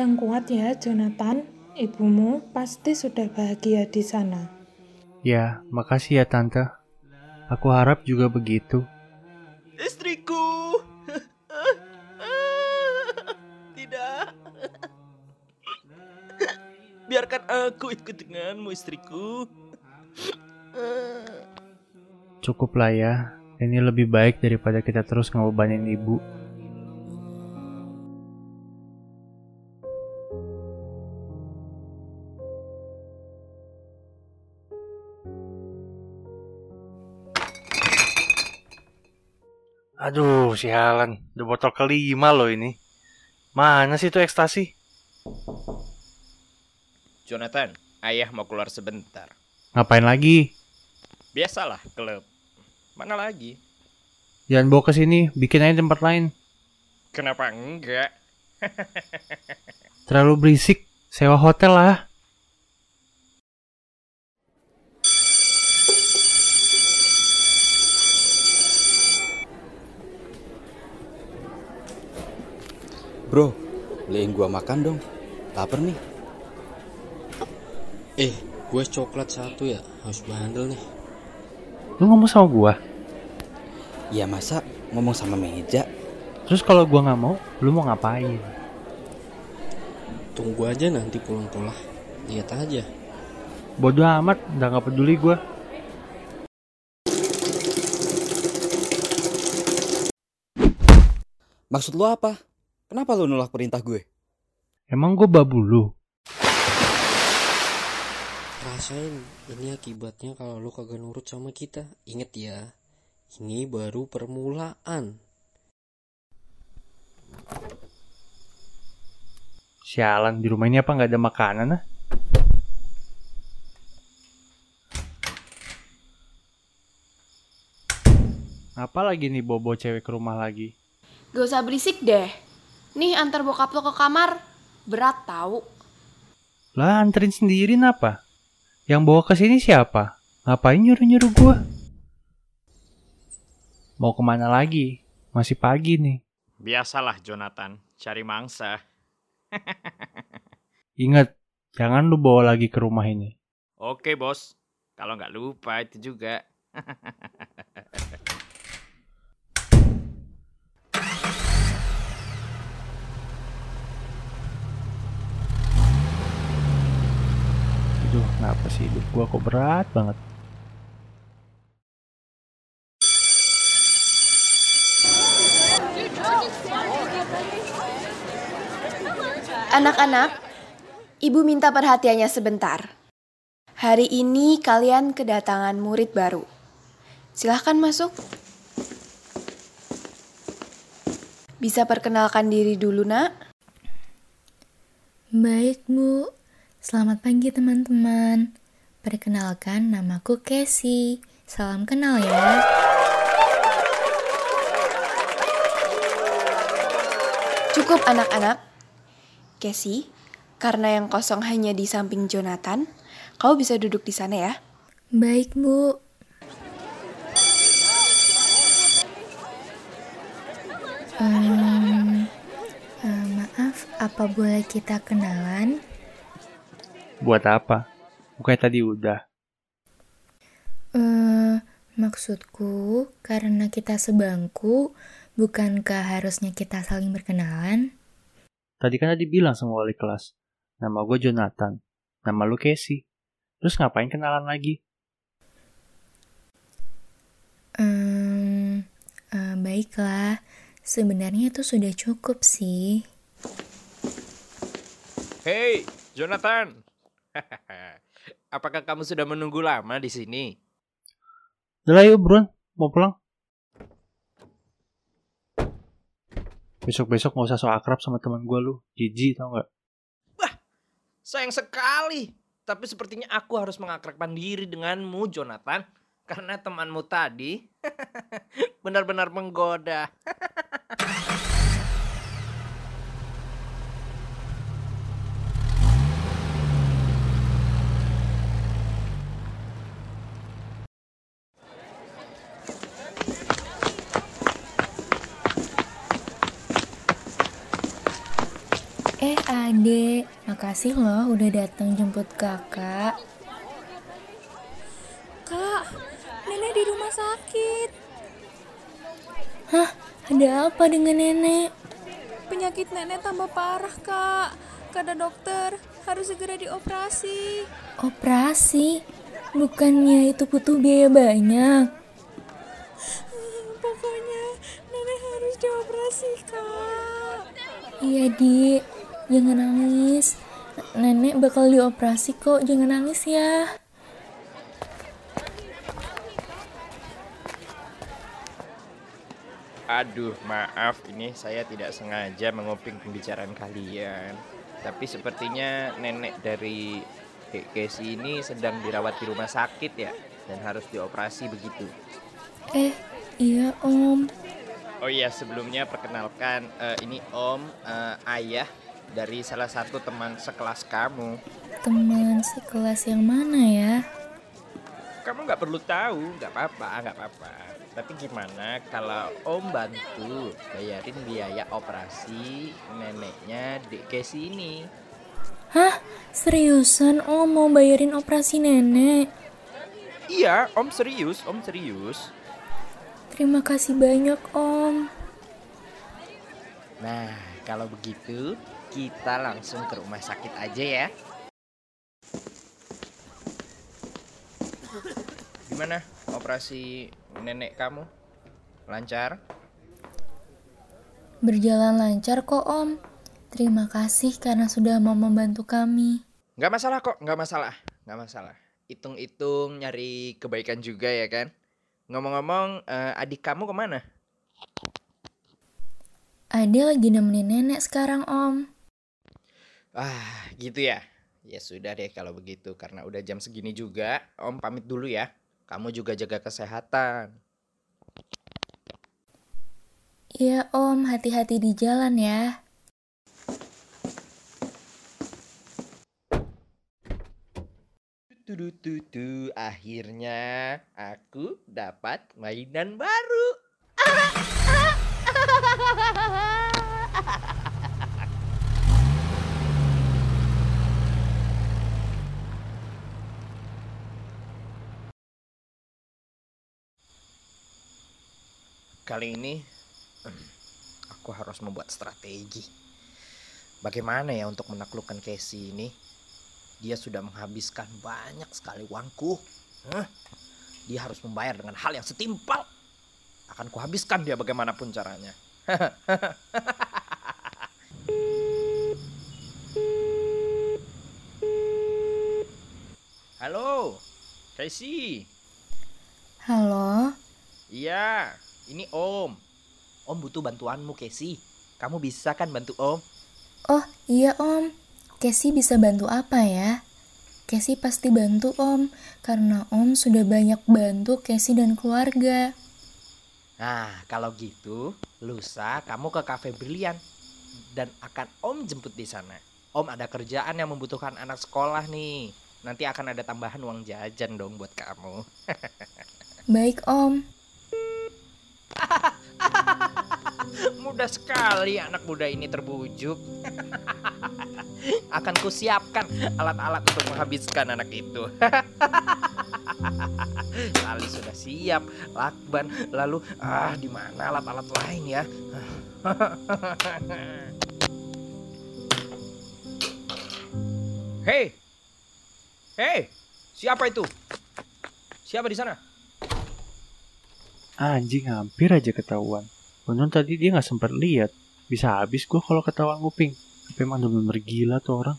Yang kuat ya, Jonathan. Ibumu pasti sudah bahagia di sana. Ya, makasih ya tante. Aku harap juga begitu. Istriku. Tidak. Biarkan aku ikut denganmu, istriku. Cukup lah ya. Ini lebih baik daripada kita terus ngebebanin ibu. Aduh, sialan. Udah botol kelima loh ini. Mana sih itu ekstasi? Jonathan, ayah mau keluar sebentar. Ngapain lagi? Biasalah, klub. Mana lagi? Jangan bawa ke sini, bikin aja tempat lain. Kenapa enggak? Terlalu berisik, sewa hotel lah. Bro, beliin gua makan dong. Laper nih. Eh, gue coklat satu ya, harus bandel nih. Lu ngomong sama gua. Ya masa ngomong sama meja? Terus kalau gua nggak mau, lu mau ngapain? Tunggu aja nanti pulang-pulang. Lihat aja. Bodoh amat, udah nggak peduli gua. Maksud lu apa? Kenapa lu nolak perintah gue? Emang gua babu lu? Rasain, ini akibatnya kalau lu kagak nurut sama kita. Ingat ya, ini baru permulaan. Sialan, di rumah ini apa nggak ada makanan ah? Apa lagi nih bobo cewek ke rumah lagi? Gak usah berisik deh. Nih antar bokap lo ke kamar. Berat tahu. Lah anterin sendiri apa? Yang bawa ke sini siapa? Ngapain nyuruh-nyuruh gua? Mau ke mana lagi? Masih pagi nih. Biasalah, Jonathan. Cari mangsa. Ingat, jangan lu bawa lagi ke rumah ini. Oke, bos. Kalau nggak lupa itu juga. Aduh, kenapa sih hidup gua kok berat banget? Anak-anak, ibu minta perhatiannya sebentar. Hari ini kalian kedatangan murid baru. Silahkan masuk. Bisa perkenalkan diri dulu, nak. Baik, Bu. Selamat pagi, teman-teman. Perkenalkan, namaku Casey. Salam kenal ya. Cukup anak-anak. Casey, karena yang kosong hanya di samping Jonathan, kau bisa duduk di sana ya. Baik, Bu. Eh, maaf, apa boleh kita kenalan? Buat apa? Bukannya tadi udah. Eh, maksudku, karena kita sebangku, bukankah harusnya kita saling berkenalan? Tadi kan tadi bilang sama wali kelas. Nama gue Jonathan. Nama lu Casey. Terus ngapain kenalan lagi? Hmm, eh, baiklah. Sebenarnya itu sudah cukup sih. Hei, Jonathan. Apakah kamu sudah menunggu lama di sini? Udah yuk buruan, mau pulang. Besok-besok gak usah so akrab sama teman gue lu. Jijik tau gak? Sayang sekali. Tapi sepertinya aku harus mengakrabkan diri denganmu, Jonathan. Karena temanmu tadi benar-benar menggoda. Adek, makasih loh udah datang jemput kakak. Kak, nenek di rumah sakit. Hah, ada apa dengan nenek? Penyakit nenek tambah parah, Kak. Kata dokter, harus segera dioperasi. Operasi? Bukannya itu butuh biaya banyak? Pokoknya nenek harus dioperasi, Kak. Iya, Dik. Jangan nangis. Nenek bakal dioperasi kok, jangan nangis ya. Aduh, maaf ini saya tidak sengaja menguping pembicaraan kalian. Tapi sepertinya nenek dari Dek Kesi ini sedang dirawat di rumah sakit ya dan harus dioperasi begitu. Eh, iya om. Oh iya, sebelumnya perkenalkan eh, ini Om eh, ayah dari salah satu teman sekelas kamu. Teman sekelas yang mana ya? Kamu nggak perlu tahu, nggak apa-apa, nggak apa-apa. Tapi gimana kalau Om bantu bayarin biaya operasi neneknya Dek Kesi ini? Hah? Seriusan om mau bayarin operasi nenek? Iya, Om serius, Om serius. Terima kasih banyak om. Nah, kalau begitu kita langsung ke rumah sakit aja ya. Gimana operasi nenek kamu? Lancar? Berjalan lancar kok om. Terima kasih karena sudah mau membantu kami. Nggak masalah kok, nggak masalah, nggak masalah. Hitung-hitung nyari kebaikan juga ya kan. Ngomong-ngomong, eh, adik kamu ke mana? Ade lagi nemenin nenek sekarang om. Ah, gitu ya. Ya sudah deh kalau begitu, karena udah jam segini juga, Om pamit dulu ya. Kamu juga jaga kesehatan. Iya om, hati-hati di jalan ya. Tudu-tudu, akhirnya aku dapat mainan baru. Kali ini aku harus membuat strategi. Bagaimana ya untuk menaklukkan Casey ini? Dia sudah menghabiskan banyak sekali uangku. Hah? Dia harus membayar dengan hal yang setimpal. Akan kuhabiskan dia bagaimanapun caranya. Halo, Casey. Halo, Iya, ini Om. Om butuh bantuanmu, Casey. Kamu bisa kan bantu Om? oh iya om. Casey bisa bantu apa ya? Casey pasti bantu om, karena om sudah banyak bantu Casey dan keluarga. Nah, kalau gitu, lusa kamu ke Cafe Brilian dan akan Om jemput di sana. Om ada kerjaan yang membutuhkan anak sekolah nih. Nanti akan ada tambahan uang jajan dong buat kamu. Baik om. Mudah sekali anak muda ini terbujuk. akan kusiapkan alat-alat untuk menghabiskan anak itu. Tali sudah siap, lakban, lalu ah di mana alat-alat lain ya? Hei, hei, siapa itu? Siapa di sana? Anjing hampir aja ketahuan. Untung tadi dia nggak sempat lihat. Bisa habis gue kalau ketahuan nguping. Tapi emang bener-bener gila tuh orang.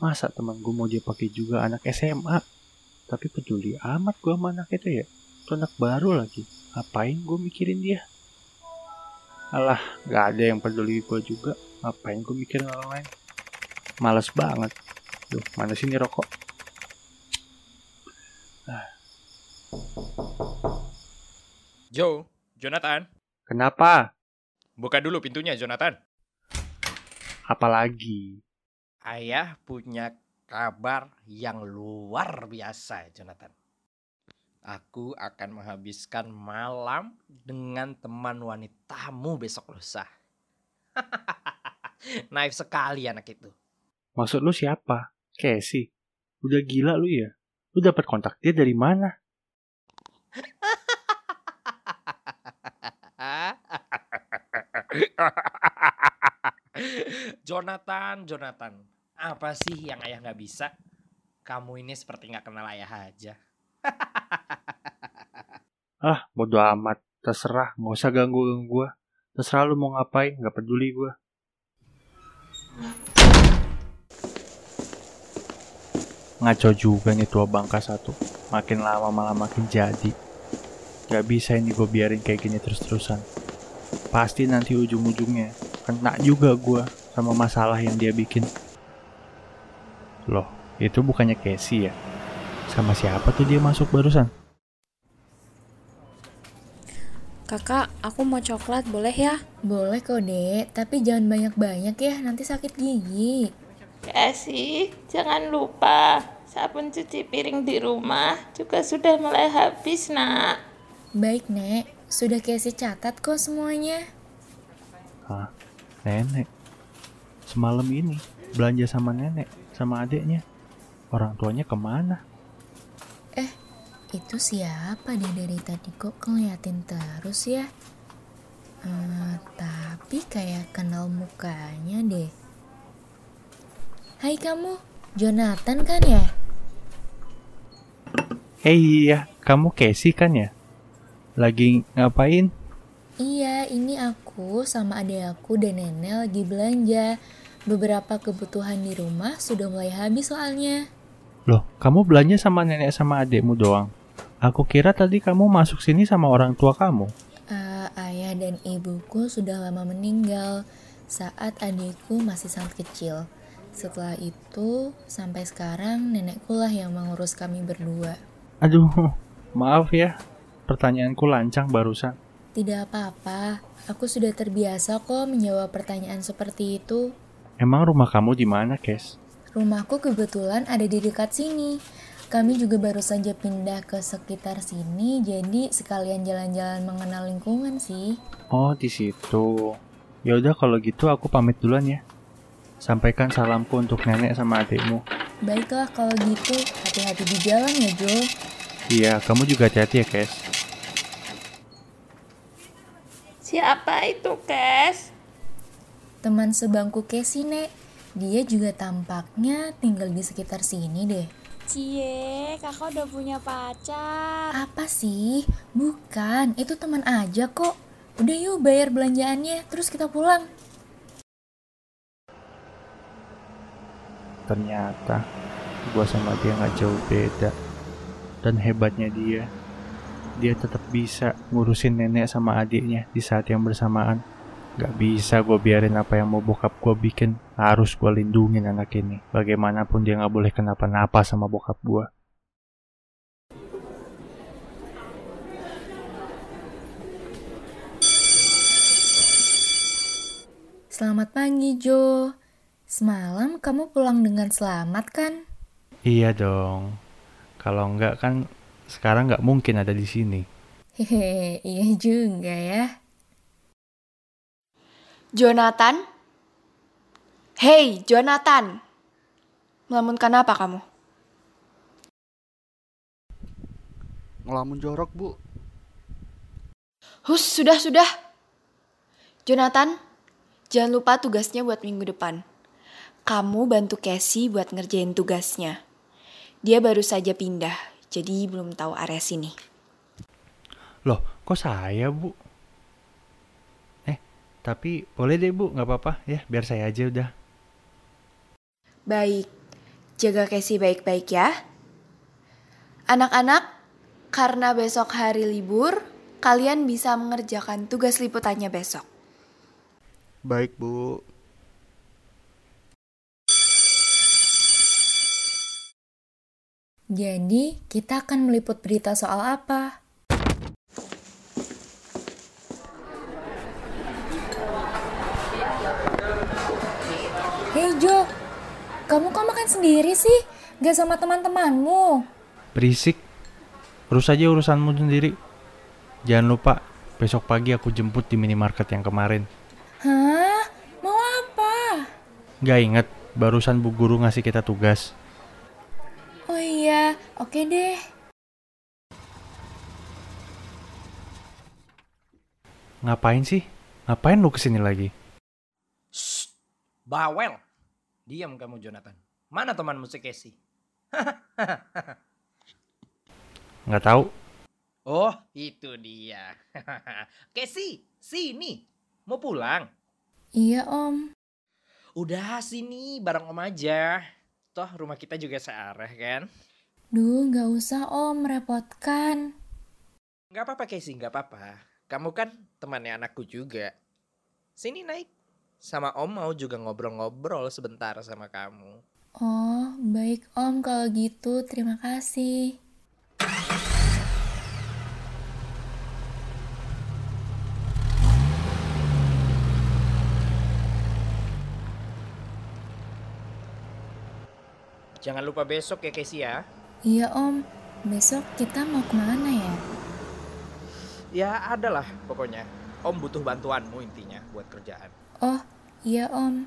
Masa teman gue mau dia pakai juga anak SMA? Tapi peduli amat gue sama anak itu ya. Itu anak baru lagi. Ngapain gue mikirin dia? Alah, gak ada yang peduli gue juga. Ngapain gue mikirin orang lain? Males banget. Duh, mana sini rokok? Joe, Jonathan. Kenapa? Buka dulu pintunya, Jonathan. Apalagi? Ayah punya kabar yang luar biasa, Jonathan. Aku akan menghabiskan malam dengan teman wanitamu besok lusa. Naif sekali anak itu. Maksud lu siapa? Casey. Udah gila lu ya? Lu dapat kontak dia dari mana? Jonathan, Jonathan. Apa sih yang ayah nggak bisa? Kamu ini seperti nggak kenal ayah aja. Ah, bodo amat. Terserah, nggak usah ganggu gue. Terserah lu mau ngapain, nggak peduli gue. Ngaco juga nih tua bangka satu. Makin lama malah makin jadi. Gak bisa ini gue biarin kayak gini terus-terusan. Pasti nanti ujung-ujungnya kena juga gue sama masalah yang dia bikin. Loh, itu bukannya Casey ya? Sama siapa tuh dia masuk barusan? Kakak, aku mau coklat, boleh ya? Boleh kok, Dek. Tapi jangan banyak-banyak ya, nanti sakit gigi. Kasih, jangan lupa sabun cuci piring di rumah juga sudah mulai habis, nak. Baik, Nek. Sudah Casey catat kok semuanya. Hah? Nenek? Semalam ini belanja sama nenek, sama adiknya. Orang tuanya ke mana? Eh, itu siapa deh dari tadi kok ngeliatin terus ya? Eh, tapi kayak kenal mukanya deh. Hai kamu, Jonathan kan ya? Eh iya, kamu Casey kan ya? Lagi ngapain? Iya, ini aku sama adik aku dan nenek lagi belanja. Beberapa kebutuhan di rumah sudah mulai habis soalnya. Loh, kamu belanja sama nenek sama adikmu doang? Aku kira tadi kamu masuk sini sama orang tua kamu. Eh, ayah dan ibuku sudah lama meninggal saat adikku masih sangat kecil. Setelah itu, sampai sekarang nenekku lah yang mengurus kami berdua. Aduh, maaf ya. Pertanyaanku lancang barusan. Tidak apa-apa, aku sudah terbiasa kok menjawab pertanyaan seperti itu. Emang rumah kamu di mana, Kes? Rumahku kebetulan ada di dekat sini. Kami juga baru saja pindah ke sekitar sini, jadi sekalian jalan-jalan mengenal lingkungan sih. Oh, di situ. Ya udah kalau gitu aku pamit duluan ya. Sampaikan salamku untuk nenek sama adikmu. Baiklah kalau gitu, hati-hati di jalan ya Jo. Iya, kamu juga hati-hati ya, Kes. Siapa itu, Kes? Teman sebangku Casey, Nek. Dia juga tampaknya tinggal di sekitar sini deh. Cie, kakak udah punya pacar. Apa sih? Bukan, itu teman aja kok. Udah yuk bayar belanjaannya, terus kita pulang. Ternyata gua sama dia nggak jauh beda. Dan hebatnya dia, dia tetap bisa ngurusin nenek sama adiknya di saat yang bersamaan. Gak bisa gue biarin apa yang mau bokap gue bikin. Harus gue lindungin anak ini. Bagaimanapun dia gak boleh kenapa-napa sama bokap gue. Selamat pagi, Jo. Semalam kamu pulang dengan selamat kan? Iya dong. Kalau enggak kan sekarang nggak mungkin ada di sini. Hehe, iya juga ya. Jonathan? Hey, Jonathan! Melamunkan apa kamu? Ngelamun jorok, Bu. Hus, sudah, sudah. Jonathan, jangan lupa tugasnya buat minggu depan. Kamu bantu Casey buat ngerjain tugasnya. Dia baru saja pindah, jadi belum tahu area sini. Loh, kok saya, Bu? Eh, tapi boleh deh, Bu. Nggak apa-apa. Ya, biar saya aja udah. Baik, jaga Casey baik-baik ya. Anak-anak, karena besok hari libur, kalian bisa mengerjakan tugas liputannya besok. Baik, Bu. Jadi, kita akan meliput berita soal apa? Hei Jo, kamu kok makan sendiri sih? Gak sama teman-temanmu? Berisik. Urus aja urusanmu sendiri. Jangan lupa, besok pagi aku jemput di minimarket yang kemarin. Hah? Mau apa? Gak inget barusan bu guru ngasih kita tugas. Oke deh. Ngapain sih? Ngapain lu ke sini lagi? Shh, bawel. Diam kamu Jonathan. Mana temanmu si Casey? Nggak tahu. Oh, itu dia. Casey, sini. Mau pulang? Iya om. Udah sini bareng om aja. Toh rumah kita juga searah kan? Duh, nggak usah om, merepotkan. Gak apa-apa Casey, gak apa-apa. Kamu kan temannya anakku juga. Sini naik. Sama om mau juga ngobrol-ngobrol sebentar sama kamu. Oh, baik om kalau gitu, terima kasih. Jangan lupa besok ya Casey ya. Iya om, besok kita mau ke mana ya? Ya ada lah pokoknya. Om butuh bantuanmu intinya buat kerjaan. Oh, iya om.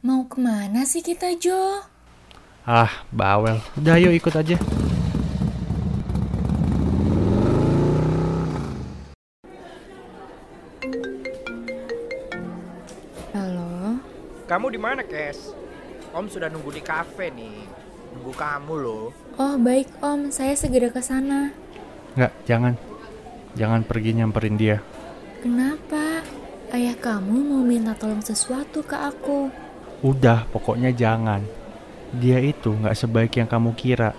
Mau ke mana sih kita, Jo? Ah, bawel. Udah ayo ikut aja. Kamu di mana, Kes? Om sudah nunggu di kafe nih. Nunggu kamu loh. Oh, baik om, saya segera ke sana. Nggak, jangan. Jangan pergi nyamperin dia. Kenapa? Ayah kamu mau minta tolong sesuatu ke aku. Udah, pokoknya jangan. Dia itu nggak sebaik yang kamu kira.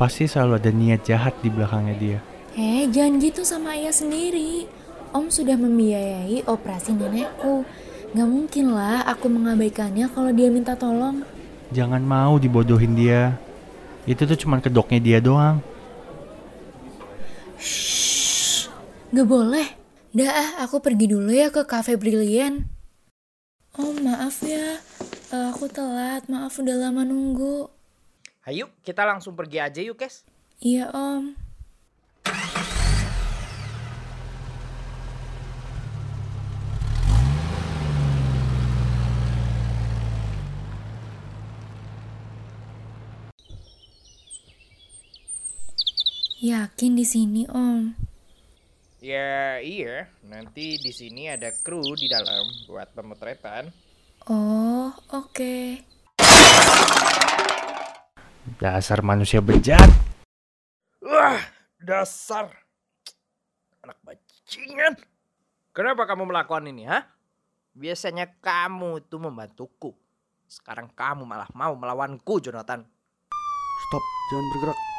Pasti selalu ada niat jahat di belakangnya dia. Eh, jangan gitu sama ayah sendiri. Om sudah membiayai operasi nenekku. Gak mungkin lah aku mengabaikannya kalau dia minta tolong. Jangan mau dibodohin dia. Itu tuh cuman kedoknya dia doang. Shh, gak boleh. Dah, ah, aku pergi dulu ya ke cafe Brilliant. Oh, maaf ya. Eh, Aku telat, maaf udah lama nunggu. Ayo, kita langsung pergi aja yuk, Kes. Iya, Om. Yakin di sini, Om? Ya iya, nanti di sini ada kru di dalam buat pemotretan. Oh, oke. Dasar manusia bejat. Wah, dasar anak bajingan. Kenapa kamu melakukan ini, ha? Biasanya kamu itu membantuku. Sekarang kamu malah mau melawanku, Jonathan. Stop, jangan bergerak.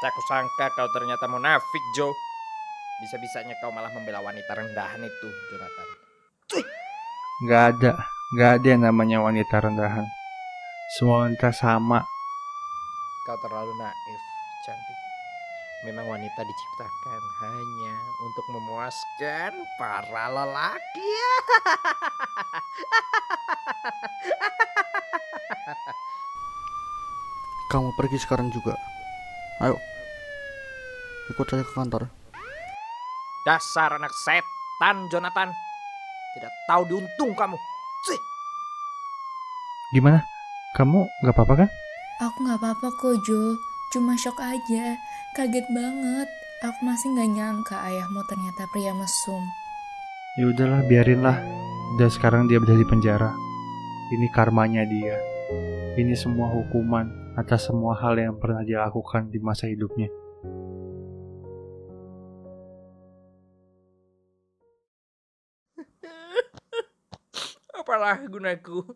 Tak kusangka kau ternyata munafik, Joe. Bisa-bisanya kau malah membela wanita rendahan itu, Jonathan. Nggak ada. Nggak ada yang namanya wanita rendahan. Semua wanita sama. Kau terlalu naif, cantik. Memang wanita diciptakan hanya untuk memuaskan para lelaki. Kamu pergi sekarang juga. Ayo. Ikut saya ke kantor. Dasar anak setan, Jonathan. Tidak tahu diuntung kamu. Cih. Gimana? Kamu nggak apa-apa kan? Aku nggak apa-apa kok, Jo. Cuma shock aja. Kaget banget. Aku masih nggak nyangka ayahmu ternyata pria mesum. Ya udahlah, biarinlah. Udah sekarang dia berada di penjara. Ini karmanya dia. Ini semua hukuman atas semua hal yang pernah dia lakukan di masa hidupnya. Apalah gunaku?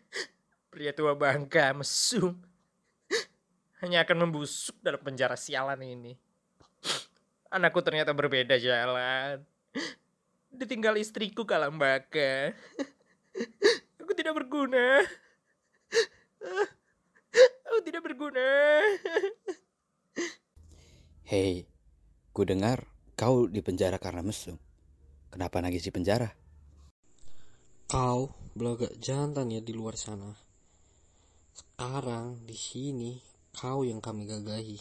Pria tua bangka mesum. Hanya akan membusuk dalam penjara sialan ini. Anakku ternyata berbeda jalan. Ditinggal istriku kalambaka. Aku tidak berguna. Aku tidak berguna. Hei, ku dengar kau di penjara karena mesum. Kenapa nangis di penjara? Kau belagak jantan ya di luar sana. Sekarang di sini kau yang kami gagahi.